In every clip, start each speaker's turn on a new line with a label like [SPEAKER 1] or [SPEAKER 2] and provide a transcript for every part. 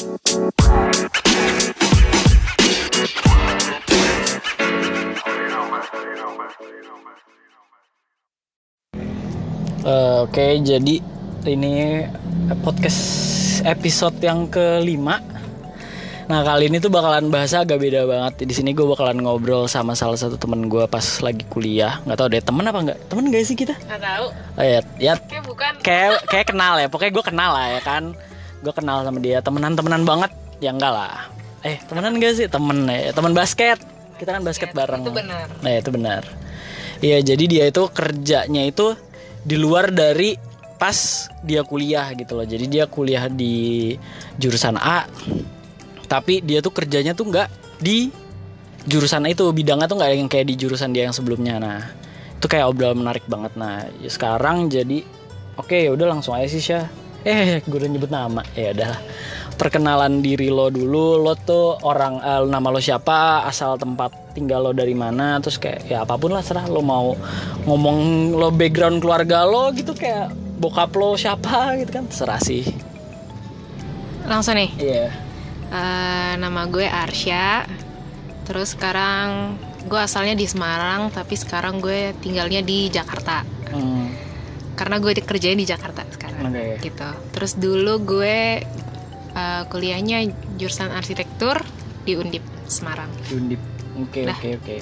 [SPEAKER 1] Eh, Oke, jadi ini podcast episode yang kelima. Nah kali ini tuh bakalan bahasa agak beda banget. Di sini gue bakalan ngobrol sama salah satu temen gue pas lagi kuliah. Nggak tahu deh temen apa nggak? Temen gak sih kita?
[SPEAKER 2] Nggak tahu.
[SPEAKER 1] Oh, ya, ya
[SPEAKER 2] Kayak bukan.
[SPEAKER 1] kayak kayak kenal ya. Pokoknya gue kenal lah ya kan. Gue kenal sama dia. Temenan temenan banget. Ya enggak lah. Eh temenan gak sih? Temen ya. Temen basket. Kita kan basket bareng.
[SPEAKER 2] Itu benar.
[SPEAKER 1] Nah itu benar. Iya jadi dia itu kerjanya itu di luar dari pas dia kuliah gitu loh. Jadi dia kuliah di jurusan A, tapi dia tuh kerjanya tuh nggak di jurusan itu bidangnya tuh nggak yang kayak di jurusan dia yang sebelumnya. Nah itu kayak obrolan menarik banget. Nah ya sekarang jadi oke ya udah langsung aja sih Syah. Eh gue udah nyebut nama. Ya udah. Perkenalan diri lo dulu. Lo tuh orang eh, nama lo siapa? Asal tempat tinggal lo dari mana? Terus kayak ya apa pun lah serah. Lo mau ngomong lo background keluarga lo gitu kayak bokap lo siapa gitu kan terserah sih.
[SPEAKER 2] Langsung nih.
[SPEAKER 1] iya.
[SPEAKER 2] Eh, nama gue Arsya. Terus sekarang gue asalnya di Semarang, tapi sekarang gue tinggalnya di Jakarta.
[SPEAKER 1] Hmm,
[SPEAKER 2] Karena gue kerjanya di Jakarta sekarang.
[SPEAKER 1] Oke.
[SPEAKER 2] Gitu. Terus dulu gue eh, kuliahnya jurusan arsitektur di Undip Semarang.
[SPEAKER 1] di Undip oke
[SPEAKER 2] Dah.
[SPEAKER 1] oke oke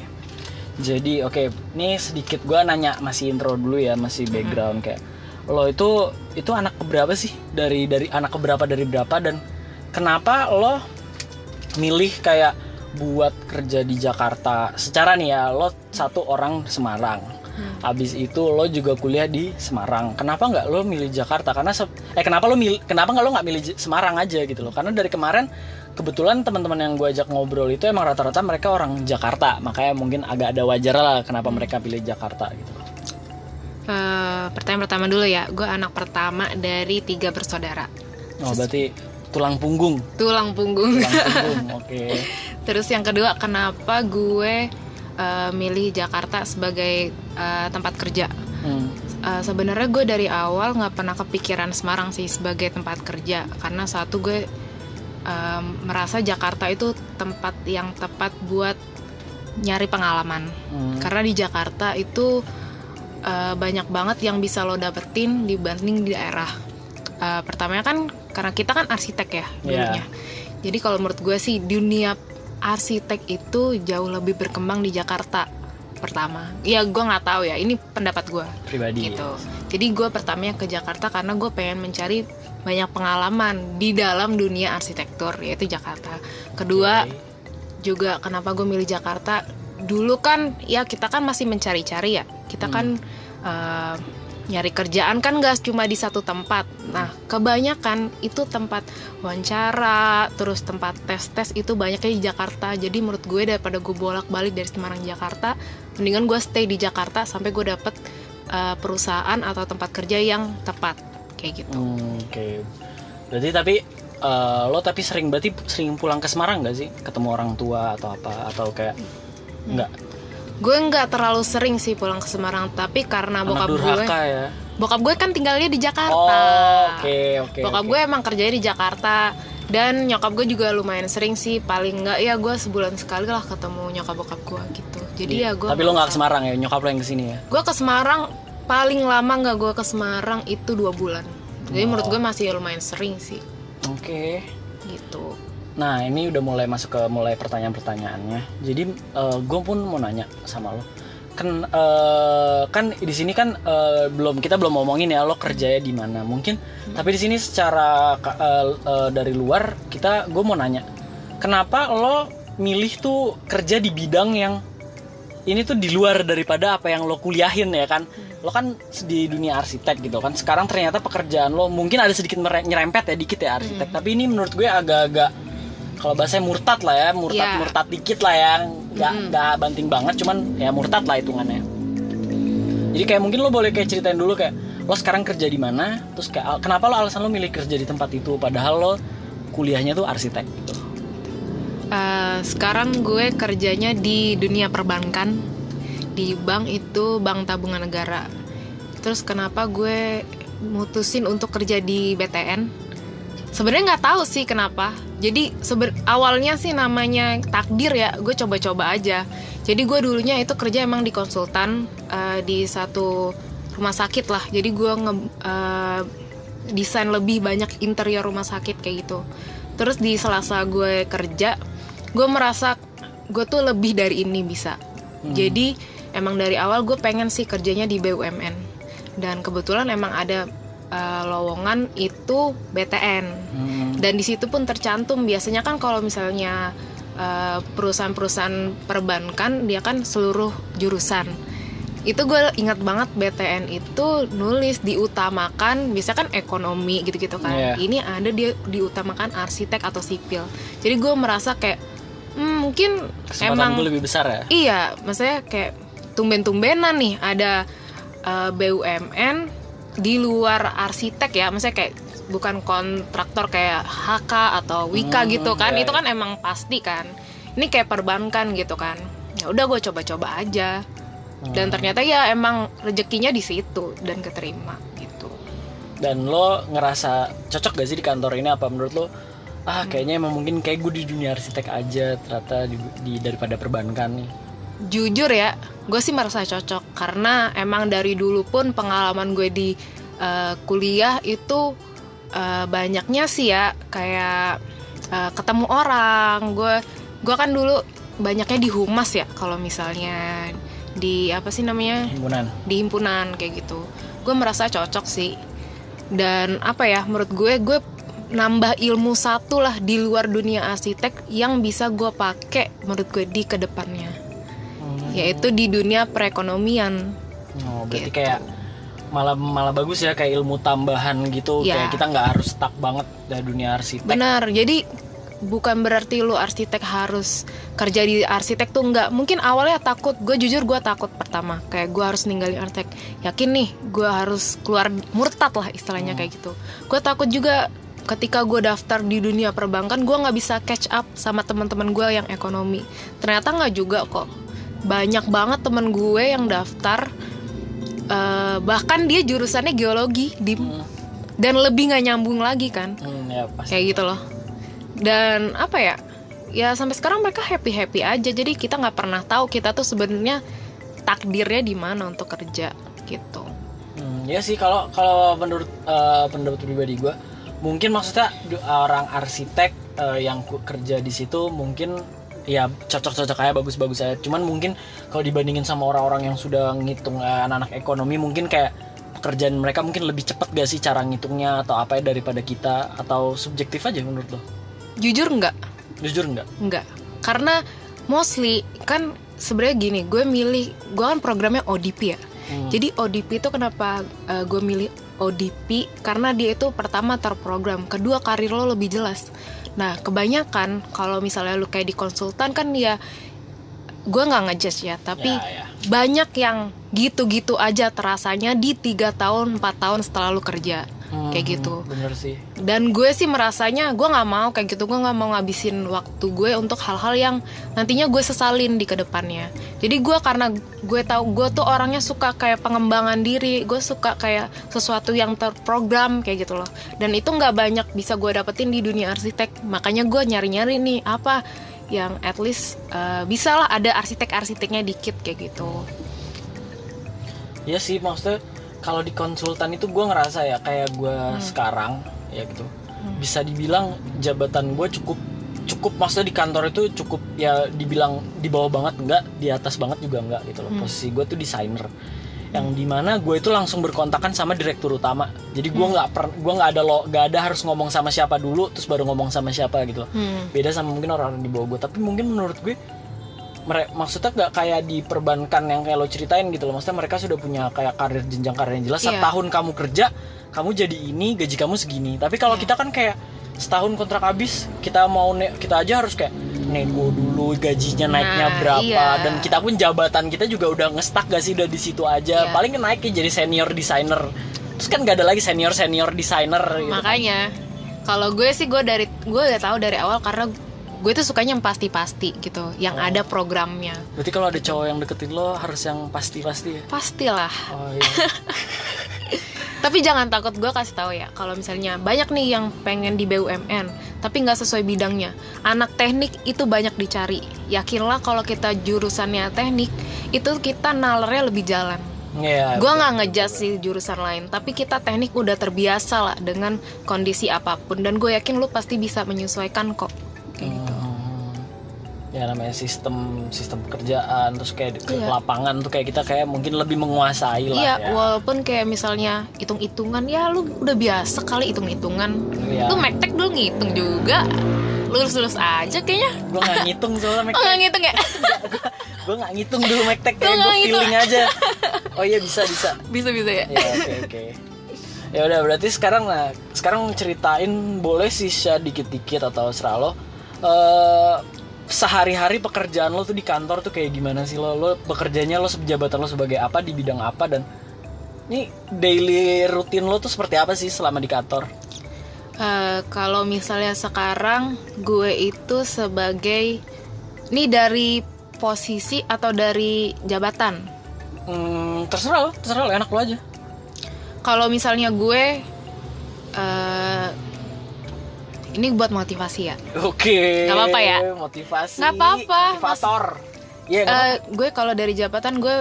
[SPEAKER 1] jadi oke ini sedikit gua nanya masih intro dulu ya masih background kayak lo itu itu anak keberapa sih dari dari anak keberapa dari berapa dan kenapa lo milih kayak buat kerja di Jakarta secara nih ya lo satu orang Semarang Habis itu lo juga kuliah di Semarang. Kenapa nggak lo milih Jakarta? Karena eh kenapa lo milih kenapa nggak lo nggak milih Semarang aja gitu loh? Karena dari kemarin kebetulan teman-teman yang gue ajak ngobrol itu emang rata-rata mereka orang Jakarta. Makanya mungkin agak ada wajar lah kenapa mereka pilih Jakarta gitu.
[SPEAKER 2] Eh, pertanyaan pertama dulu ya. Gue anak pertama dari tiga bersaudara.
[SPEAKER 1] Oh berarti tulang punggung.
[SPEAKER 2] Tulang punggung.
[SPEAKER 1] Tulang punggung. Oke.
[SPEAKER 2] Terus yang kedua, kenapa gue uh, milih Jakarta sebagai uh, tempat kerja?
[SPEAKER 1] Hmm.
[SPEAKER 2] Uh, Sebenarnya gue dari awal nggak pernah kepikiran Semarang sih sebagai tempat kerja, karena satu gue um, merasa Jakarta itu tempat yang tepat buat nyari pengalaman.
[SPEAKER 1] Hmm.
[SPEAKER 2] Karena di Jakarta itu uh, banyak banget yang bisa lo dapetin dibanding di daerah. Uh, pertamanya kan karena kita kan arsitek ya dulunya. Jadi kalau menurut gue sih dunia arsitek itu jauh lebih berkembang di Jakarta pertama. Ya gue nggak tahu ya. Ini pendapat gue
[SPEAKER 1] Pribadi.
[SPEAKER 2] gitu. Jadi gue pertamanya ke Jakarta karena gue pengen mencari banyak pengalaman di dalam dunia arsitektur yaitu Jakarta. Kedua
[SPEAKER 1] Oke.
[SPEAKER 2] juga kenapa gue milih Jakarta dulu kan ya kita kan masih mencari-cari ya kita kan eh, nyari kerjaan kan gak cuma di satu tempat nah kebanyakan itu tempat wawancara terus tempat tes-tes itu banyaknya di Jakarta jadi menurut gue daripada gue bolak-balik dari Semarang Jakarta mendingan gue stay di Jakarta sampai gue dapet eh, perusahaan atau tempat kerja yang tepat kayak gitu
[SPEAKER 1] Hmm, Oke. Berarti tapi eh, lo tapi sering berarti sering pulang ke Semarang gak sih? Ketemu orang tua atau apa atau kayak nggak?
[SPEAKER 2] Gue nggak terlalu sering sih pulang ke Semarang tapi karena
[SPEAKER 1] Anak
[SPEAKER 2] bokap gue
[SPEAKER 1] ya.
[SPEAKER 2] Bokap gue kan tinggalnya di Jakarta.
[SPEAKER 1] Oh, oke oke.
[SPEAKER 2] Bokap
[SPEAKER 1] oke.
[SPEAKER 2] gue emang kerjanya di Jakarta dan nyokap gue juga lumayan sering sih paling nggak ya gue sebulan sekali lah ketemu nyokap bokap gue gitu. Jadi ya gue.
[SPEAKER 1] Iya. Tapi lo nggak ke Semarang ya? Nyokap lo yang ke sini ya?
[SPEAKER 2] Gue ke Semarang paling lama nggak gue ke Semarang itu dua bulan. Jadi menurut gue masih lumayan sering sih
[SPEAKER 1] Oke.
[SPEAKER 2] gitu.
[SPEAKER 1] Nah ini udah mulai masuk ke mulai pertanyaan-pertanyaannya. Jadi eh, gue pun mau nanya sama lo. Kan eh, kan di sini kan eh, belum kita belum ngomongin ya lo kerjanya di mana. Mungkin tapi di sini secara eh, eh, dari luar kita gue mau nanya. Kenapa lo milih tuh kerja di bidang yang ini tuh di luar daripada apa yang lo kuliahin ya kan lo kan di dunia arsitek gitu kan sekarang ternyata pekerjaan lo mungkin ada sedikit nyerempet ya dikit ya arsitek tapi ini menurut gue agak-agak kalau bahasanya murtad lah ya murtad
[SPEAKER 2] Iya.
[SPEAKER 1] murtad dikit lah ya. Nggak nggak banting banget cuman ya murtad lah hitungannya. Jadi kayak mungkin lo boleh kayak ceritain dulu kayak lo sekarang kerja di mana? Terus kayak kenapa lo alasan lo milih kerja di tempat itu? Padahal lo kuliahnya tuh arsitek gitu.
[SPEAKER 2] Eh, sekarang gue kerjanya di dunia perbankan. Di bank itu bank tabungan negara. Terus kenapa gue mutusin untuk kerja di BTN sebenarnya nggak tahu sih kenapa. Jadi seben awalnya sih namanya takdir ya gue coba-coba aja. Jadi gue dulunya itu kerja emang di konsultan uh, di satu rumah sakit lah. Jadi gue nge uh, desain lebih banyak interior rumah sakit kayak gitu. Terus di selasa gue kerja gue merasa gue tuh lebih dari ini bisa. Hmm. jadi emang dari awal gue pengen sih kerjanya di BUMN dan kebetulan emang ada uh, lowongan itu BTN hmm. dan di situ pun tercantum. Biasanya kan kalau misalnya uh, perusahaan-perusahaan perbankan dia kan seluruh jurusan. Itu gue ingat banget BTN itu nulis diutamakan bisa kan ekonomi gitu-gitu kan. Yeah. ini ada dia diutamakan arsitek atau sipil. Jadi gue merasa kayak hmm, mungkin
[SPEAKER 1] Kesempatan
[SPEAKER 2] emang
[SPEAKER 1] gue lebih besar ya?
[SPEAKER 2] Iya maksudnya kayak tumben-tumbenan nih. Ada uh, eh, BUMN di luar arsitek ya maksudnya kayak bukan kontraktor kayak HK atau Wika hmm, gitu kan ya, itu kan emang pasti kan. Ini kayak perbankan gitu kan. Ya udah gue coba-coba aja. Hmm. dan ternyata ya emang rezekinya di situ dan keterima gitu.
[SPEAKER 1] Dan lo ngerasa cocok gak sih di kantor ini? Apa menurut lo ah hmm. kayaknya emang mungkin kayak gue di dunia arsitek aja ternyata di, di daripada perbankan nih
[SPEAKER 2] jujur ya gue sih merasa cocok. Karena emang dari dulu pun pengalaman gue di uh, kuliah itu uh, banyaknya sih ya kayak uh, ketemu orang. Gue gue kan dulu banyaknya di humas ya kalau misalnya di apa sih namanya?
[SPEAKER 1] Himpunan.
[SPEAKER 2] Di himpunan kayak gitu. Gue merasa cocok sih. Dan apa ya menurut gue gue nambah ilmu satu lah di luar dunia arsitek yang bisa gue pakai menurut gue di ke depannya yaitu di dunia perekonomian.
[SPEAKER 1] Oh, berarti gitu. kayak malah malah bagus ya kayak ilmu tambahan gitu ya. kayak kita nggak harus stuck banget dari dunia arsitek.
[SPEAKER 2] Benar. Jadi bukan berarti lu arsitek harus kerja di arsitek tuh nggak mungkin awalnya takut gue jujur gue takut pertama kayak gue harus ninggalin arsitek yakin nih gue harus keluar murtad lah istilahnya hmm. kayak gitu gue takut juga ketika gue daftar di dunia perbankan gue nggak bisa catch up sama teman-teman gue yang ekonomi ternyata nggak juga kok banyak banget temen gue yang daftar uh, bahkan dia jurusannya geologi di hmm. dan lebih nggak nyambung lagi kan? Hmm, ya, pasti. kayak gitu loh. Dan apa ya ya sampai sekarang mereka happy happy aja. Jadi kita nggak pernah tahu kita tuh sebenarnya takdirnya di mana untuk kerja gitu.
[SPEAKER 1] Hmm, ya sih kalau kalau menurut uh, pendapat pribadi gue mungkin maksudnya orang arsitek uh, yang kerja di situ mungkin ya cocok-cocok kayak bagus-bagus aja. Cuman mungkin kalau dibandingin sama orang-orang yang sudah ngitung eh, anak-anak ekonomi mungkin kayak pekerjaan mereka mungkin lebih cepat gak sih cara ngitungnya atau apa ya daripada kita? Atau subjektif aja menurut lo?
[SPEAKER 2] Jujur nggak?
[SPEAKER 1] Jujur nggak?
[SPEAKER 2] Nggak. Karena mostly kan sebenarnya gini gue milih gue kan programnya ODP ya. Hmm. jadi ODP itu kenapa uh, gue milih ODP karena dia itu pertama terprogram. Kedua karir lo lebih jelas Nah, kebanyakan kalau misalnya lu kayak di konsultan kan ya gue nggak ngejudge ya, tapi ya, ya. banyak yang gitu-gitu aja terasanya di tiga tahun, empat tahun setelah lu kerja hmm, kayak gitu.
[SPEAKER 1] Bener sih.
[SPEAKER 2] Dan gue sih merasanya gue nggak mau kayak gitu, gue nggak mau ngabisin waktu gue untuk hal-hal yang nantinya gue sesalin di ke depannya. Jadi gue karena gue tahu gue tuh orangnya suka kayak pengembangan diri, gue suka kayak sesuatu yang terprogram kayak gitu loh. Dan itu nggak banyak bisa gue dapetin di dunia arsitek. Makanya gue nyari-nyari nih apa yang at least uh, bisa lah ada arsitek-arsiteknya dikit kayak gitu.
[SPEAKER 1] Iya sih maksudnya kalau di konsultan itu gue ngerasa ya kayak gue hmm. sekarang ya gitu hmm. bisa dibilang jabatan gue cukup cukup maksudnya di kantor itu cukup ya dibilang di bawah banget enggak di atas banget juga enggak gitu loh hmm. posisi gue tuh desainer yang di mana gue itu langsung berkontakan sama direktur utama jadi gue hmm. nggak hmm. gue nggak ada lo nggak ada harus ngomong sama siapa dulu terus baru ngomong sama siapa gitu loh hmm. beda sama mungkin orang-orang di bawah gue tapi mungkin menurut gue mereka maksudnya nggak kayak di perbankan yang kayak lo ceritain gitu loh maksudnya mereka sudah punya kayak karir jenjang karir yang jelas yeah. setahun kamu kerja kamu jadi ini gaji kamu segini tapi kalau yeah. kita kan kayak setahun kontrak habis kita mau ne kita aja harus kayak nego dulu gajinya naiknya nah, berapa iya. dan kita pun jabatan kita juga udah ngestak gak sih udah di situ aja iya. paling naiknya jadi senior designer terus kan gak ada lagi senior senior designer
[SPEAKER 2] gitu. makanya kalau gue sih gue dari gue udah tahu dari awal karena gue tuh sukanya yang pasti-pasti gitu yang oh. ada programnya
[SPEAKER 1] berarti kalau ada cowok yang deketin lo harus yang pasti-pasti ya
[SPEAKER 2] pastilah
[SPEAKER 1] oh, iya.
[SPEAKER 2] Tapi jangan takut gue kasih tahu ya kalau misalnya banyak nih yang pengen di BUMN tapi nggak sesuai bidangnya. Anak teknik itu banyak dicari. Yakinlah kalau kita jurusannya teknik itu kita nalarnya lebih jalan.
[SPEAKER 1] Iya.
[SPEAKER 2] Gue nggak ngejudge sih jurusan lain, tapi kita teknik udah terbiasa lah dengan kondisi apa pun dan gue yakin lu pasti bisa menyesuaikan kok. Kayak gitu.
[SPEAKER 1] Hmm. Ya namanya sistem sistem pekerjaan terus kayak di ke
[SPEAKER 2] Iya.
[SPEAKER 1] lapangan tuh kayak kita kayak mungkin lebih menguasai lah
[SPEAKER 2] Iya,
[SPEAKER 1] ya.
[SPEAKER 2] walaupun kayak misalnya hitung-hitungan ya lu udah biasa kali hitung-hitungan.
[SPEAKER 1] Iya.
[SPEAKER 2] Lu mektek dulu ngitung juga. Lurus-lurus aja kayaknya.
[SPEAKER 1] Gue nggak ngitung soalnya
[SPEAKER 2] Oh
[SPEAKER 1] Mektek.
[SPEAKER 2] nggak ngitung ya?
[SPEAKER 1] gue nggak ngitung dulu Mektek kayak gue feeling aja. Oh iya bisa bisa.
[SPEAKER 2] Bisa-bisa ya?
[SPEAKER 1] Ya oke oke. Ya udah berarti sekarang nah sekarang ceritain boleh sih Sya dikit-dikit atau serah Eh, sehari-hari pekerjaan lo tuh di kantor tuh kayak gimana sih lo? Lo bekerjanya lo jabatan lo sebagai apa di bidang apa dan ini daily rutin lo tuh seperti apa sih selama di kantor?
[SPEAKER 2] Eh, kalau misalnya sekarang gue itu sebagai ini dari posisi atau dari jabatan.
[SPEAKER 1] Hmm, terserah lo, terserah lo, enak lo aja.
[SPEAKER 2] Kalau misalnya gue eh ini buat motivasi ya.
[SPEAKER 1] Oke.
[SPEAKER 2] Nggak apa-apa ya?
[SPEAKER 1] Motivasi.
[SPEAKER 2] Nggak apa-apa,
[SPEAKER 1] Motivator. Iya. nggak
[SPEAKER 2] Eh, gue kalau dari jabatan gue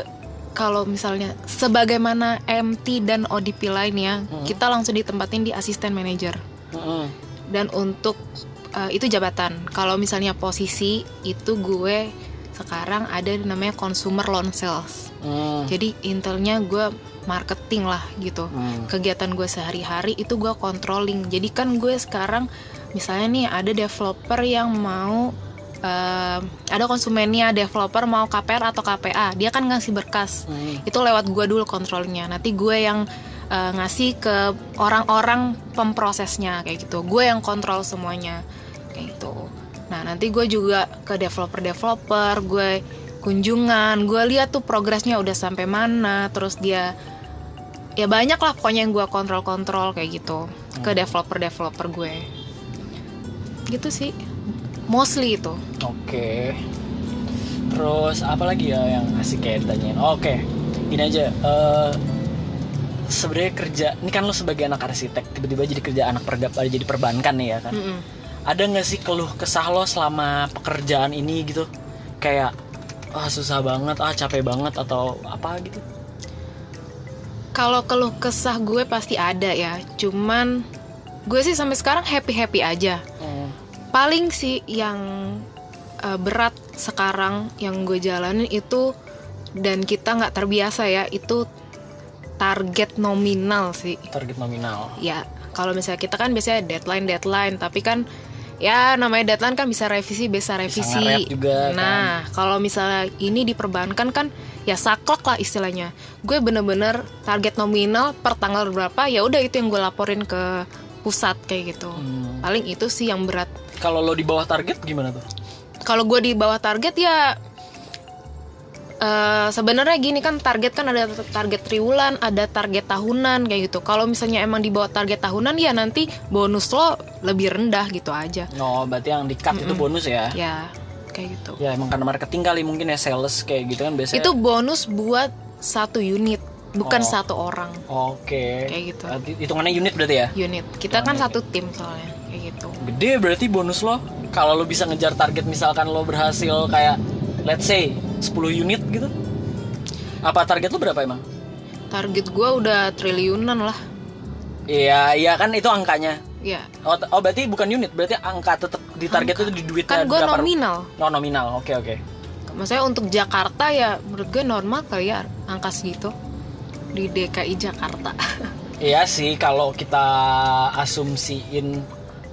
[SPEAKER 2] kalau misalnya sebagaimana MT dan ODP lainnya, kita langsung ditempatin di asisten manajer.
[SPEAKER 1] Mm-mm.
[SPEAKER 2] Dan untuk eh, itu jabatan. Kalau misalnya posisi itu gue sekarang ada namanya consumer loan sales.
[SPEAKER 1] Hmm.
[SPEAKER 2] Jadi intelnya gue marketing lah gitu.
[SPEAKER 1] Hmm.
[SPEAKER 2] Kegiatan gue sehari-hari itu gue controlling. Jadi kan gue sekarang misalnya nih ada developer yang mau eh, ada konsumennya developer mau KPR atau KPA, dia kan ngasih berkas.
[SPEAKER 1] Hmm.
[SPEAKER 2] Itu lewat gue dulu kontrolnya. Nanti gue yang eh, ngasih ke orang-orang pemprosesnya kayak gitu. Gue yang kontrol semuanya kayak gitu. Nah nanti gue juga ke developer-developer, gue kunjungan, gue lihat tuh progresnya udah sampai mana, terus dia ya banyak lah pokoknya yang gue kontrol-kontrol kayak gitu ke developer-developer gue. Gitu sih, mostly itu.
[SPEAKER 1] Oke. Terus apa lagi ya yang asik kayak ditanyain? Oke, gini aja. eh Sebenarnya kerja, ini kan lo sebagai anak arsitek, tiba-tiba jadi kerja anak pergap, jadi perbankan nih ya kan?
[SPEAKER 2] Mm-mm.
[SPEAKER 1] Ada nggak sih keluh kesah lo selama pekerjaan ini gitu? Kayak ah susah banget, ah capek banget atau apa gitu?
[SPEAKER 2] Kalau keluh kesah gue pasti ada ya, cuman gue sih sampai sekarang happy happy aja.
[SPEAKER 1] Hmm.
[SPEAKER 2] Paling sih yang uh, berat sekarang yang gue jalanin itu dan kita nggak terbiasa ya itu target nominal sih.
[SPEAKER 1] Target nominal.
[SPEAKER 2] Ya kalau misalnya kita kan biasanya deadline deadline, tapi kan ya namanya deadline kan bisa revisi bisa revisi.
[SPEAKER 1] nge-rap juga, kan.
[SPEAKER 2] nah kalau misalnya ini diperbankan kan ya saklek lah istilahnya. Gue bener-bener target nominal per tanggal berapa ya udah itu yang gue laporin ke pusat kayak gitu.
[SPEAKER 1] Hmm.
[SPEAKER 2] Paling itu sih yang berat.
[SPEAKER 1] Kalau lo di bawah target gimana tuh?
[SPEAKER 2] Kalau gue di bawah target ya eh, sebenarnya gini kan target kan ada target triwulan, ada target tahunan kayak gitu. Kalau misalnya emang di bawah target tahunan ya nanti bonus lo lebih rendah gitu aja.
[SPEAKER 1] Oh, berarti yang di cut itu bonus ya?
[SPEAKER 2] Ya kayak gitu.
[SPEAKER 1] Ya emang karena marketing kali mungkin ya sales kayak gitu kan biasanya.
[SPEAKER 2] Itu bonus buat satu unit, bukan
[SPEAKER 1] Oh.
[SPEAKER 2] satu orang
[SPEAKER 1] Oke.
[SPEAKER 2] Kayak gitu.
[SPEAKER 1] Hitungannya unit berarti ya?
[SPEAKER 2] unit. Kita kan satu tim soalnya kayak gitu.
[SPEAKER 1] Gede berarti bonus lo. Kalau lo bisa ngejar target misalkan lo berhasil kayak let's say 10 unit gitu. Apa target lo berapa emang?
[SPEAKER 2] Target gue udah triliunan lah.
[SPEAKER 1] Iya, iya kan itu angkanya.
[SPEAKER 2] Ya,
[SPEAKER 1] Oh, oh berarti bukan unit, berarti angka tetap di target itu di duitnya
[SPEAKER 2] kan gue nominal.
[SPEAKER 1] Oh, nominal. Oke, oke.
[SPEAKER 2] Maksudnya untuk Jakarta ya menurut gue normal kali ya angka segitu di DKI Jakarta.
[SPEAKER 1] Iya sih kalau kita asumsiin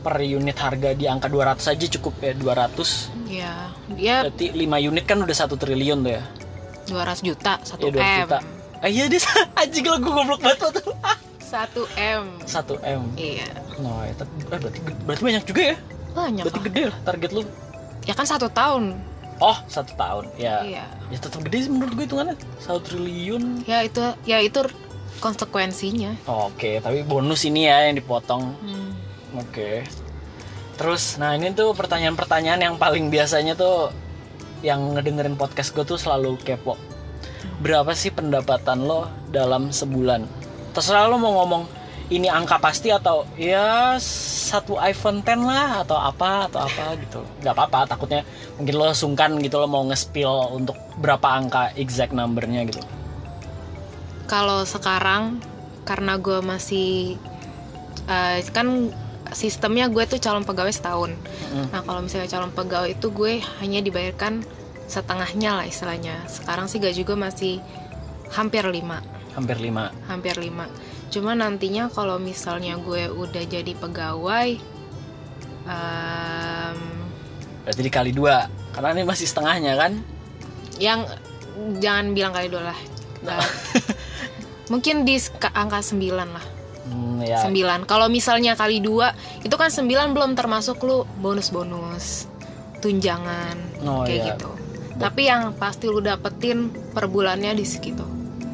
[SPEAKER 1] per unit harga di angka 200 aja cukup ya 200
[SPEAKER 2] ya, dia
[SPEAKER 1] berarti 5 unit kan udah satu triliun tuh ya
[SPEAKER 2] 200 juta, 1
[SPEAKER 1] ya 200
[SPEAKER 2] M.
[SPEAKER 1] juta ah iya dia anjing lo gue goblok banget tuh
[SPEAKER 2] 1 M.
[SPEAKER 1] 1 M
[SPEAKER 2] Iya.
[SPEAKER 1] nah ya, tapi- eh, berarti berarti banyak juga ya
[SPEAKER 2] Banyak
[SPEAKER 1] berarti
[SPEAKER 2] lah.
[SPEAKER 1] gede lah target lu
[SPEAKER 2] Ya kan satu tahun.
[SPEAKER 1] oh satu tahun ya
[SPEAKER 2] Iya.
[SPEAKER 1] ya tetap gede sih menurut gue hitungannya satu triliun
[SPEAKER 2] Ya itu ya itu konsekuensinya.
[SPEAKER 1] oke tapi bonus ini ya yang dipotong
[SPEAKER 2] Hmm.
[SPEAKER 1] Oke. Terus, nah ini tuh pertanyaan-pertanyaan yang paling biasanya tuh yang ngedengerin podcast gue tuh selalu kepo. Berapa sih pendapatan lo dalam sebulan? terserah lo mau ngomong ini angka pasti atau ya satu iPhone 10 lah atau apa atau apa gitu nggak apa-apa takutnya mungkin lo sungkan gitu lo mau nge-spill untuk berapa angka exact numbernya gitu
[SPEAKER 2] Kalau sekarang karena gue masih eh, kan sistemnya gue tuh calon pegawai setahun.
[SPEAKER 1] Mm.
[SPEAKER 2] Nah kalau misalnya calon pegawai itu gue hanya dibayarkan setengahnya lah istilahnya. Sekarang sih gaji gue masih hampir lima,
[SPEAKER 1] hampir lima
[SPEAKER 2] hampir lima. Cuma nantinya kalau misalnya gue udah jadi pegawai, em,
[SPEAKER 1] berarti dikali dua karena ini masih setengahnya kan
[SPEAKER 2] yang jangan bilang kali dua lah. Eh, mungkin di angka 9 lah.
[SPEAKER 1] Hmm, ya.
[SPEAKER 2] 9 Kalau misalnya kali dua Itu kan 9 belum termasuk lu. Bonus-bonus. Tunjangan.
[SPEAKER 1] Oh,
[SPEAKER 2] Kayak
[SPEAKER 1] iya.
[SPEAKER 2] gitu. Tapi yang pasti lu dapetin per bulannya di segitu.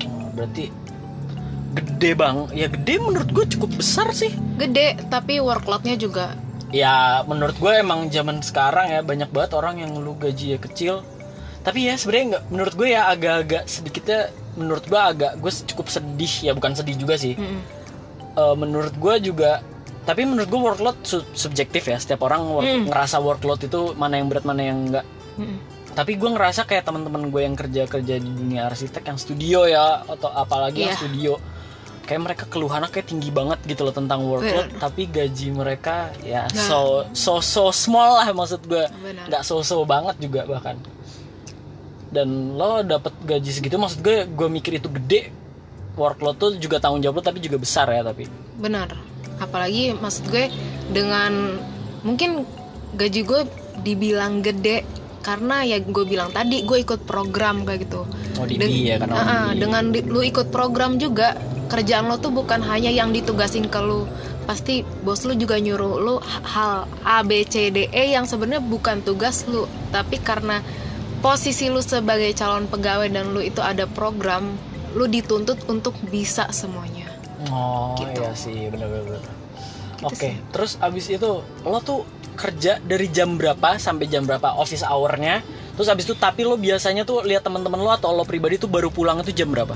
[SPEAKER 1] Oh, berarti gede bang. Ya gede menurut gue cukup besar sih.
[SPEAKER 2] Gede tapi workloadnya juga.
[SPEAKER 1] Ya menurut gue emang zaman sekarang ya banyak banget orang yang lu gaji kecil. Tapi ya sebenarnya nggak menurut gue ya agak-agak sedikitnya menurut gue agak gue cukup sedih. Ya bukan sedih juga sih.
[SPEAKER 2] Mm-mm.
[SPEAKER 1] Eh, menurut gue juga tapi menurut gue workload su- subjektif ya setiap orang work-
[SPEAKER 2] Hmm.
[SPEAKER 1] ngerasa workload itu mana yang berat mana yang enggak
[SPEAKER 2] Mm-mm.
[SPEAKER 1] tapi gue ngerasa kayak teman-teman gue yang kerja kerja di dunia arsitek yang studio ya atau apalagi yang
[SPEAKER 2] Iya.
[SPEAKER 1] studio kayak mereka keluhannya kayak tinggi banget gitu loh tentang workload tapi gaji mereka ya
[SPEAKER 2] Nah.
[SPEAKER 1] so so so small lah maksud gue nggak so so banget juga bahkan dan lo dapet gaji segitu maksud gue gue mikir itu gede workload tuh juga tanggung jawab lo tapi juga besar ya tapi.
[SPEAKER 2] Benar. Apalagi maksud gue Dengan Mungkin gaji gue dibilang gede Karena ya gue bilang tadi Gue ikut program kayak gitu.
[SPEAKER 1] Oh di
[SPEAKER 2] Den-
[SPEAKER 1] ya kan
[SPEAKER 2] Ah, ah, dengan di- lu ikut program juga kerjaan lo tuh bukan hanya yang ditugasin ke lu. Pasti bos lu juga nyuruh lu hal A B C D E yang sebenarnya bukan tugas lu. Tapi karena posisi lu sebagai calon pegawai dan lu itu ada program lu dituntut untuk bisa semuanya
[SPEAKER 1] Oh
[SPEAKER 2] Gitu.
[SPEAKER 1] iya sih bener-bener.
[SPEAKER 2] Gitu
[SPEAKER 1] Oke,
[SPEAKER 2] sih.
[SPEAKER 1] terus abis itu lo tuh kerja dari jam berapa sampai jam berapa office hournya? Terus abis itu tapi lo biasanya tuh lihat teman-teman lo atau lo pribadi tuh baru pulang itu jam berapa?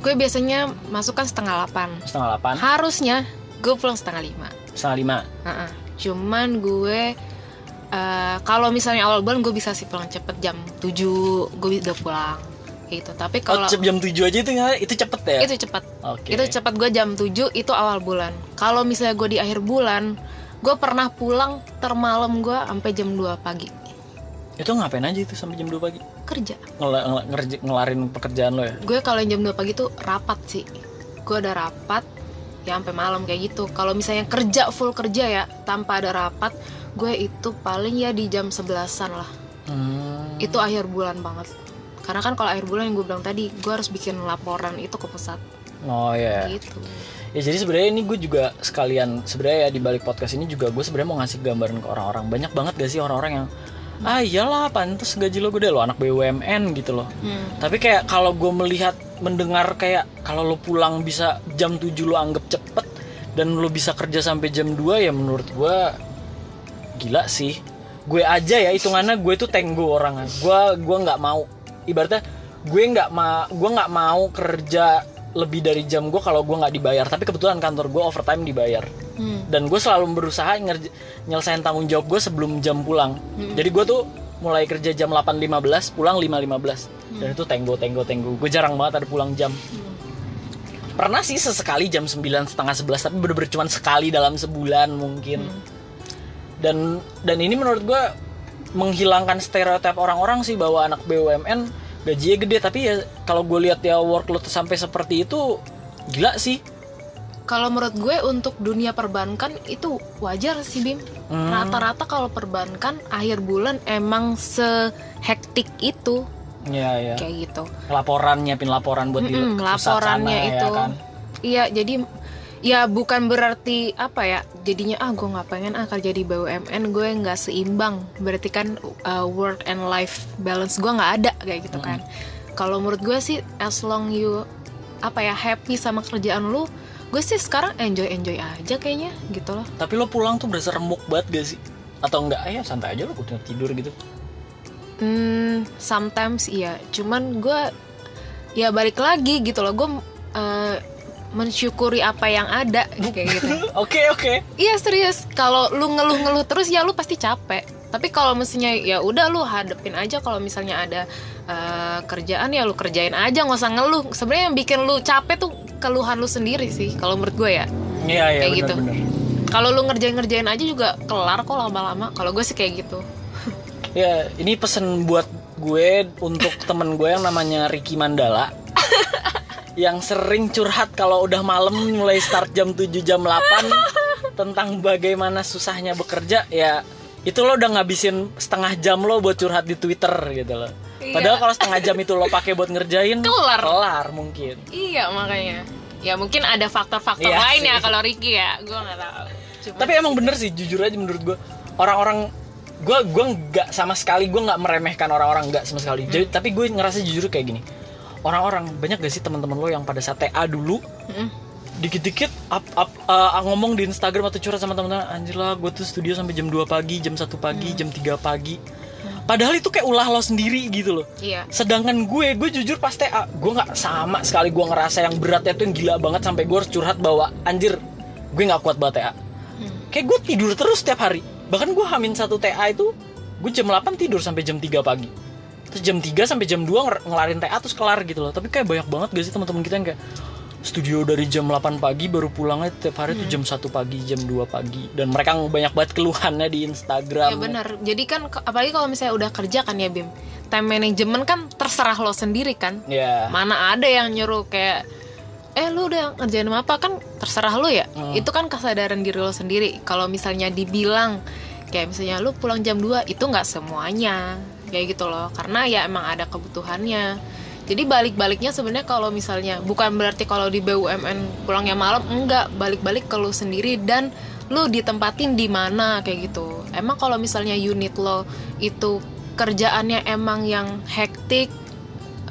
[SPEAKER 2] gue biasanya masuk kan setengah delapan
[SPEAKER 1] Setengah delapan,
[SPEAKER 2] harusnya gue pulang setengah lima
[SPEAKER 1] setengah lima.
[SPEAKER 2] Heeh. Cuman gue eh, kalau misalnya awal bulan gue bisa sih pulang cepet jam 7 gue udah pulang gitu. Tapi
[SPEAKER 1] Oh,
[SPEAKER 2] kalau
[SPEAKER 1] cep- jam 7 aja itu nggak- itu cepet ya?
[SPEAKER 2] itu cepat.
[SPEAKER 1] Oke.
[SPEAKER 2] Itu cepat gue jam 7 itu awal bulan. Kalau misalnya gue di akhir bulan, gue pernah pulang termalam gue sampai jam 2 pagi
[SPEAKER 1] Itu ngapain aja itu sampai jam 2 pagi?
[SPEAKER 2] kerja.
[SPEAKER 1] Ngel- ngel- ngerj- ngelarin pekerjaan lo ya?
[SPEAKER 2] Gue kalau jam 2 pagi tuh rapat sih. Gue ada rapat ya sampai malam kayak gitu. Kalau misalnya kerja full kerja ya tanpa ada rapat, gue itu paling ya di jam 11-an lah.
[SPEAKER 1] Hmm.
[SPEAKER 2] itu akhir bulan banget karena kan kalau akhir bulan yang gue bilang tadi gue harus bikin laporan itu ke pusat
[SPEAKER 1] Oh iya.
[SPEAKER 2] gitu
[SPEAKER 1] Ya jadi sebenarnya ini gue juga sekalian sebenarnya ya di balik podcast ini juga gue sebenarnya mau ngasih gambaran ke orang-orang. Banyak banget gak sih orang-orang yang ah iyalah pantas gaji lo gede lo anak BUMN gitu loh.
[SPEAKER 2] Hmm.
[SPEAKER 1] Tapi kayak kalau gue melihat mendengar kayak kalau lo pulang bisa jam 7 lo anggap cepet dan lo bisa kerja sampai jam 2 ya menurut gue gila sih. Gue aja ya hitungannya gue tuh tenggo orang. Gue gue nggak mau ibaratnya gue nggak ma gue nggak mau kerja lebih dari jam gue kalau gue nggak dibayar. Tapi kebetulan kantor gue overtime dibayar.
[SPEAKER 2] Hmm.
[SPEAKER 1] dan gue selalu berusaha ngerj- nyelesain tanggung jawab gue sebelum jam pulang. Jadi gue tuh mulai kerja jam 8.15 pulang 5.15 dan itu tenggo tenggo tenggo gue jarang banget ada pulang jam. Pernah sih sesekali jam 9 setengah 11 tapi bener-bener cuma sekali dalam sebulan mungkin. Dan dan ini menurut gue menghilangkan stereotip orang-orang sih bahwa anak BUMN gajinya gede. Tapi ya kalau gue lihat ya workload sampai seperti itu gila sih.
[SPEAKER 2] Kalau menurut gue untuk dunia perbankan itu wajar sih bim.
[SPEAKER 1] Hmm.
[SPEAKER 2] rata-rata kalau perbankan akhir bulan emang sehektik itu.
[SPEAKER 1] Ya ya
[SPEAKER 2] kayak gitu.
[SPEAKER 1] Laporan nyiapin laporan buat di
[SPEAKER 2] Mm-mm,
[SPEAKER 1] pusat
[SPEAKER 2] laporannya
[SPEAKER 1] sana,
[SPEAKER 2] itu.
[SPEAKER 1] ya kan?
[SPEAKER 2] iya jadi ya bukan berarti apa ya jadinya ah gue nggak pengen ah kerja di BUMN gue nggak seimbang. Berarti kan uh, work and life balance gue nggak ada kayak gitu kan. Kalau menurut gue sih as long you apa ya happy sama kerjaan lu gue sih sekarang enjoy enjoy aja kayaknya gitu loh.
[SPEAKER 1] Tapi lo pulang tuh berasa remuk banget gak sih? Atau enggak ya santai aja lo udah tidur gitu.
[SPEAKER 2] Hmm, sometimes iya. Cuman gue ya balik lagi gitu loh. Gue eh, mensyukuri apa yang ada kayak gitu.
[SPEAKER 1] Oke oke.
[SPEAKER 2] Iya serius. Kalau lu ngeluh-ngeluh terus ya lu pasti capek. Tapi kalau mestinya ya udah lu hadepin aja kalau misalnya ada uh, kerjaan ya lu kerjain aja nggak usah ngeluh. Sebenarnya yang bikin lu capek tuh keluhan lu sendiri sih kalau menurut gue ya.
[SPEAKER 1] Iya iya
[SPEAKER 2] kayak
[SPEAKER 1] bener,
[SPEAKER 2] gitu. kalau lu ngerjain ngerjain aja juga kelar kok lama-lama. Kalau gue sih kayak gitu.
[SPEAKER 1] Ya ini pesen buat gue untuk temen gue yang namanya Ricky Mandala yang sering curhat kalau udah malam mulai start jam 7 jam 8 tentang bagaimana susahnya bekerja ya itu lo udah ngabisin setengah jam lo buat curhat di Twitter gitu loh.
[SPEAKER 2] Iya.
[SPEAKER 1] Padahal kalau setengah jam itu lo pakai buat ngerjain
[SPEAKER 2] Kelar.
[SPEAKER 1] kelar mungkin.
[SPEAKER 2] iya makanya ya mungkin ada faktor-faktor
[SPEAKER 1] Iya
[SPEAKER 2] lain ya
[SPEAKER 1] sih.
[SPEAKER 2] kalau Ricky ya gue nggak tahu Cuma-
[SPEAKER 1] Tapi emang bener sih jujur aja menurut gue orang-orang gue gue nggak sama sekali gue nggak meremehkan orang-orang nggak sama sekali. Jadi tapi gue ngerasa jujur kayak gini. Orang-orang banyak gak sih teman-teman lo yang pada saat TA dulu
[SPEAKER 2] Mm-mm.
[SPEAKER 1] dikit-dikit up, up, uh, ngomong di Instagram atau curhat sama teman-teman anjir lah gue tuh studio sampai jam 2 pagi jam 1 pagi jam 3 pagi. Padahal itu kayak ulah lo sendiri gitu loh.
[SPEAKER 2] Iya.
[SPEAKER 1] Sedangkan gue gue jujur pas TA gue nggak sama sekali gue ngerasa yang beratnya tuh yang gila banget sampai gue harus curhat bahwa anjir gue nggak kuat banget TA kayak gue tidur terus setiap hari. Bahkan gue hamin satu TA itu gue jam 8 tidur sampai jam 3 pagi terus jam 3 sampai jam 2 nger- ngelarin TA terus kelar gitu loh. Tapi kayak banyak banget gak sih teman-teman kita yang kayak studio dari jam 8 pagi baru pulangnya tiap hari tuh jam 1 pagi jam 2 pagi. Dan mereka banyak banget keluhannya di Instagram.
[SPEAKER 2] Ya benar jadi kan apalagi kalau misalnya udah kerja kan ya Bim time management kan terserah lo sendiri kan.
[SPEAKER 1] Ya
[SPEAKER 2] mana ada yang nyuruh kayak eh lu udah ngerjain apa? Kan terserah lu ya.
[SPEAKER 1] Hmm.
[SPEAKER 2] itu kan kesadaran diri lo sendiri. Kalau misalnya dibilang kayak misalnya lu pulang jam 2 itu nggak semuanya kayak gitu loh. Karena ya emang ada kebutuhannya. Jadi balik-baliknya sebenarnya kalau misalnya bukan berarti kalau di BUMN pulangnya malam enggak. Balik-balik ke lu sendiri dan lu ditempatin di mana kayak gitu. Emang kalau misalnya unit lo itu kerjaannya emang yang hektik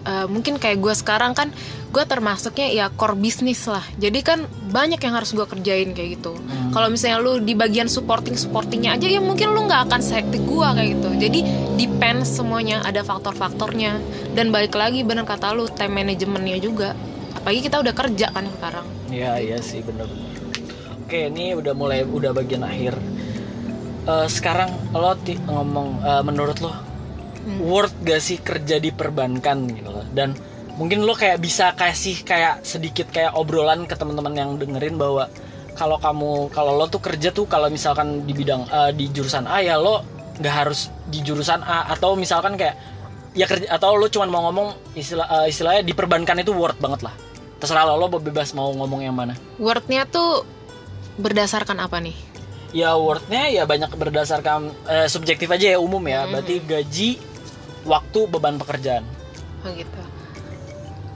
[SPEAKER 2] eh, mungkin kayak gue sekarang kan gue termasuknya ya core bisnis lah. Jadi kan banyak yang harus gue kerjain kayak gitu. Kalau misalnya lu di bagian supporting supportingnya aja ya mungkin lu nggak akan sehektik gue kayak gitu. Jadi depends semuanya ada faktor-faktornya. Dan balik lagi bener kata lu time managementnya juga. Apalagi kita udah kerja kan sekarang.
[SPEAKER 1] Iya iya sih bener-bener. Oke ini udah mulai udah bagian akhir. Eh, sekarang lo ngomong eh, menurut lo worth gak sih kerja di perbankan gitu loh? Dan mungkin lo kayak bisa kasih kayak sedikit kayak obrolan ke teman-teman yang dengerin bahwa kalau kamu kalau lo tuh kerja tuh kalau misalkan di bidang eh, di jurusan A ya lo nggak harus di jurusan A atau misalkan kayak ya kerja atau lo cuma mau ngomong istilah eh, istilahnya di perbankan itu worth banget lah. Terserah lo lo bebas mau ngomong yang mana.
[SPEAKER 2] Wordnya tuh berdasarkan apa nih?
[SPEAKER 1] Ya worthnya ya banyak berdasarkan eh, subjektif aja ya umum ya. Berarti gaji waktu beban pekerjaan.
[SPEAKER 2] Oh gitu.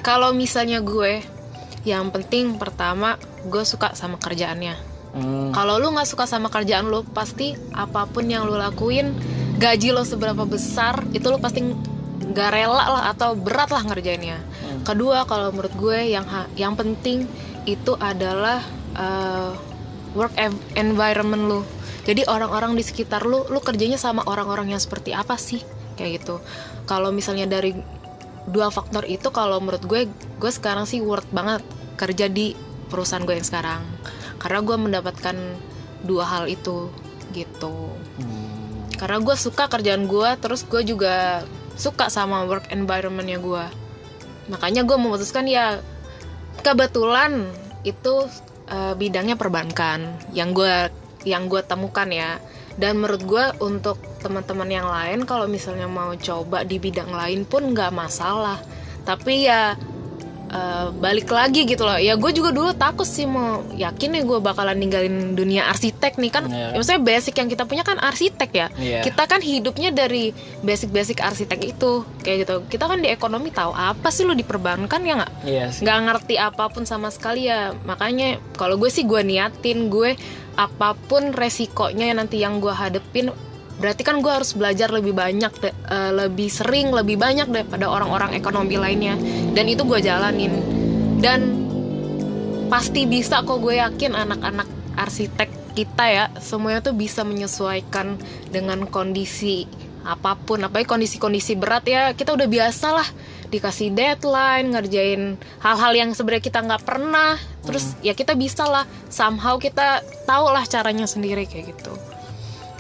[SPEAKER 2] Kalau misalnya gue, yang penting pertama gue suka sama kerjaannya.
[SPEAKER 1] Hmm,
[SPEAKER 2] Kalau lu nggak suka sama kerjaan lu, pasti apa pun yang lu lakuin, gaji lo seberapa besar, itu lu pasti nggak rela lah atau berat lah ngerjainnya. Kedua, kalau menurut gue yang yang penting itu adalah uh, work environment lu. Jadi orang-orang di sekitar lu, lu kerjanya sama orang-orang yang seperti apa sih? Kayak gitu. Kalau misalnya dari dua faktor itu kalau menurut gue gue sekarang sih worth banget kerja di perusahaan gue yang sekarang karena gue mendapatkan dua hal itu gitu.
[SPEAKER 1] Hmm,
[SPEAKER 2] karena gue suka kerjaan gue terus gue juga suka sama work environmentnya gue makanya gue memutuskan ya kebetulan itu eh, bidangnya perbankan yang gue yang gue temukan ya. Dan menurut gue untuk teman-teman yang lain kalau misalnya mau coba di bidang lain pun nggak masalah. Tapi ya eh, balik lagi gitu loh. Ya gue juga dulu takut sih mau yakin ya gue bakalan ninggalin dunia arsitek nih kan?
[SPEAKER 1] Iya.
[SPEAKER 2] ya maksudnya basic yang kita punya kan arsitek ya.
[SPEAKER 1] Iya.
[SPEAKER 2] kita kan hidupnya dari basic-basic arsitek itu kayak gitu. Kita kan di ekonomi tahu apa sih lu di perbankan ya nggak?
[SPEAKER 1] Iya
[SPEAKER 2] nggak ngerti apa pun sama sekali ya. Makanya kalau gue sih gue niatin gue apa pun resikonya nanti yang gue hadepin berarti kan gue harus belajar lebih banyak eh, lebih sering lebih banyak daripada orang-orang ekonomi lainnya. Dan itu gue jalanin. Dan pasti bisa kok gue yakin anak-anak arsitek kita ya semuanya tuh bisa menyesuaikan dengan kondisi apa pun. Apalagi kondisi-kondisi berat ya kita udah biasa lah dikasih deadline ngerjain hal-hal yang sebenarnya kita nggak pernah. Terus ya kita bisa lah somehow kita tahu lah caranya sendiri kayak gitu.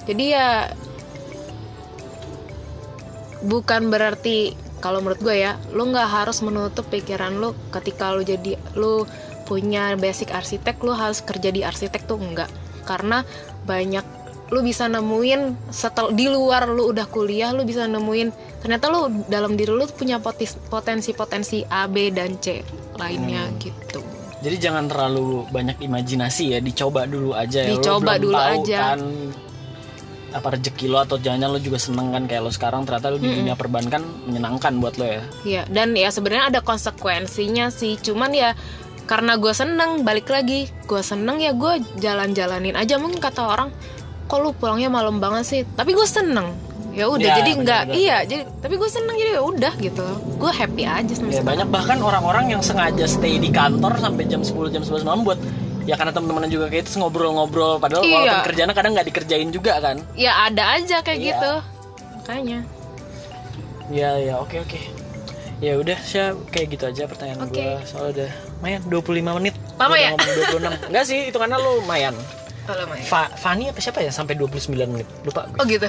[SPEAKER 2] Jadi ya bukan berarti kalau menurut gue ya lu nggak harus menutup pikiran lu ketika lu jadi lu punya basic arsitek lu harus kerja di arsitek tuh enggak karena banyak lu bisa nemuin setel di luar lu udah kuliah lu bisa nemuin ternyata lu dalam diri lu punya potensi-potensi A B dan C lainnya gitu
[SPEAKER 1] Jadi jangan terlalu banyak imajinasi ya, dicoba dulu aja ya. Lu
[SPEAKER 2] Dicoba
[SPEAKER 1] belum
[SPEAKER 2] dulu
[SPEAKER 1] tahu
[SPEAKER 2] aja.
[SPEAKER 1] Kan, apa rezeki lo atau jangan lo juga seneng kan kayak lo sekarang ternyata lo di dunia perbankan menyenangkan buat lo ya.
[SPEAKER 2] Iya, dan ya sebenarnya ada konsekuensinya sih. Cuman ya karena gue seneng, balik lagi, gue seneng ya gue jalan-jalanin aja. Mungkin kata orang, kok lu pulangnya malam banget sih? Tapi gue seneng. Ya udah,
[SPEAKER 1] Ya,
[SPEAKER 2] jadi enggak,
[SPEAKER 1] benar-benar.
[SPEAKER 2] iya, jadi tapi gue seneng jadi ya udah gitu. Gue happy aja sama
[SPEAKER 1] Ya
[SPEAKER 2] sekarang.
[SPEAKER 1] banyak bahkan orang-orang yang sengaja stay di kantor sampai jam 10 jam 11 malam buat ya karena teman-teman juga kayak itu ngobrol-ngobrol padahal
[SPEAKER 2] Iya.
[SPEAKER 1] walaupun kerjanya kadang nggak dikerjain juga kan.
[SPEAKER 2] Ya ada aja kayak
[SPEAKER 1] Iya.
[SPEAKER 2] gitu. Makanya.
[SPEAKER 1] Ya ya oke oke. Ya udah sih kayak gitu aja pertanyaan
[SPEAKER 2] Oke.
[SPEAKER 1] gua soalnya udah lumayan 25 menit.
[SPEAKER 2] Lama ya?
[SPEAKER 1] ngomong 26. Enggak sih, itu karena lu lumayan.
[SPEAKER 2] Kalau
[SPEAKER 1] Fa Fani apa siapa ya sampai 29 menit? Lupa gue.
[SPEAKER 2] Oh gitu.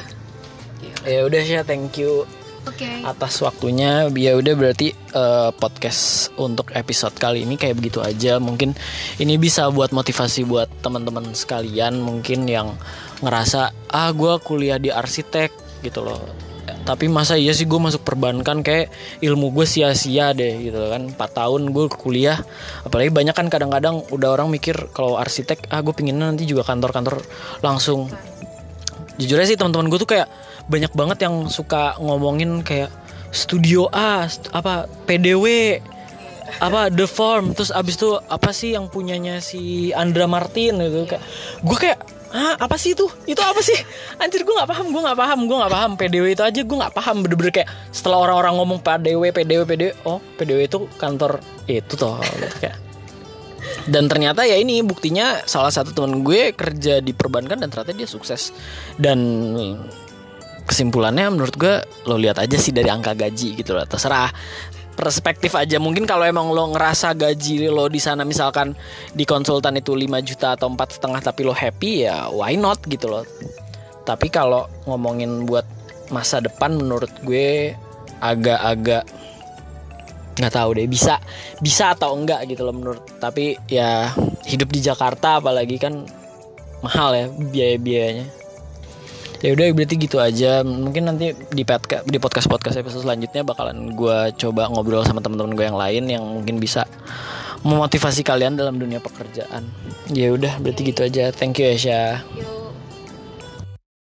[SPEAKER 1] Ya udah sih thank you
[SPEAKER 2] Oke.
[SPEAKER 1] atas waktunya. Ya udah berarti eh, podcast untuk episode kali ini kayak begitu aja. Mungkin ini bisa buat motivasi buat teman-teman sekalian mungkin yang ngerasa ah gua kuliah di arsitek gitu loh. Tapi masa iya sih gue masuk perbankan kayak ilmu gue sia-sia deh gitu kan 4 tahun gue kuliah apalagi banyak kan kadang-kadang udah orang mikir kalau arsitek ah gue pinginnya nanti juga kantor-kantor langsung jujur aja sih teman-teman gue tuh kayak banyak banget yang suka ngomongin kayak studio A st- apa PDW apa The Form terus abis itu apa sih yang punyanya si Andra Martin gitu kayak gue kayak ah apa sih itu? Itu apa sih? Anjir gue nggak paham gue nggak paham gue nggak paham PDW itu aja gue nggak paham bener-bener kayak setelah orang-orang ngomong PDW PDW PDW oh PDW itu kantor itu toh gitu kayak. Dan ternyata ya ini buktinya salah satu teman gue kerja di perbankan dan ternyata dia sukses. Dan kesimpulannya menurut gue lo lihat aja sih dari angka gaji gitu loh. Terserah perspektif aja. Mungkin kalau emang lo ngerasa gaji lo di sana misalkan di konsultan itu 5 juta atau empat setengah tapi lo happy ya why not gitu loh. Tapi kalau ngomongin buat masa depan menurut gue agak-agak nggak tahu deh bisa bisa atau enggak gitu loh menurut. Tapi ya hidup di Jakarta apalagi kan mahal ya biaya-biayanya ya udah berarti gitu aja. Mungkin nanti di podcast di podcast podcast episode selanjutnya bakalan gue coba ngobrol sama teman-teman gue yang lain yang mungkin bisa memotivasi kalian dalam dunia pekerjaan. Ya udah berarti gitu aja. Thank you ya Syah
[SPEAKER 2] Yuk.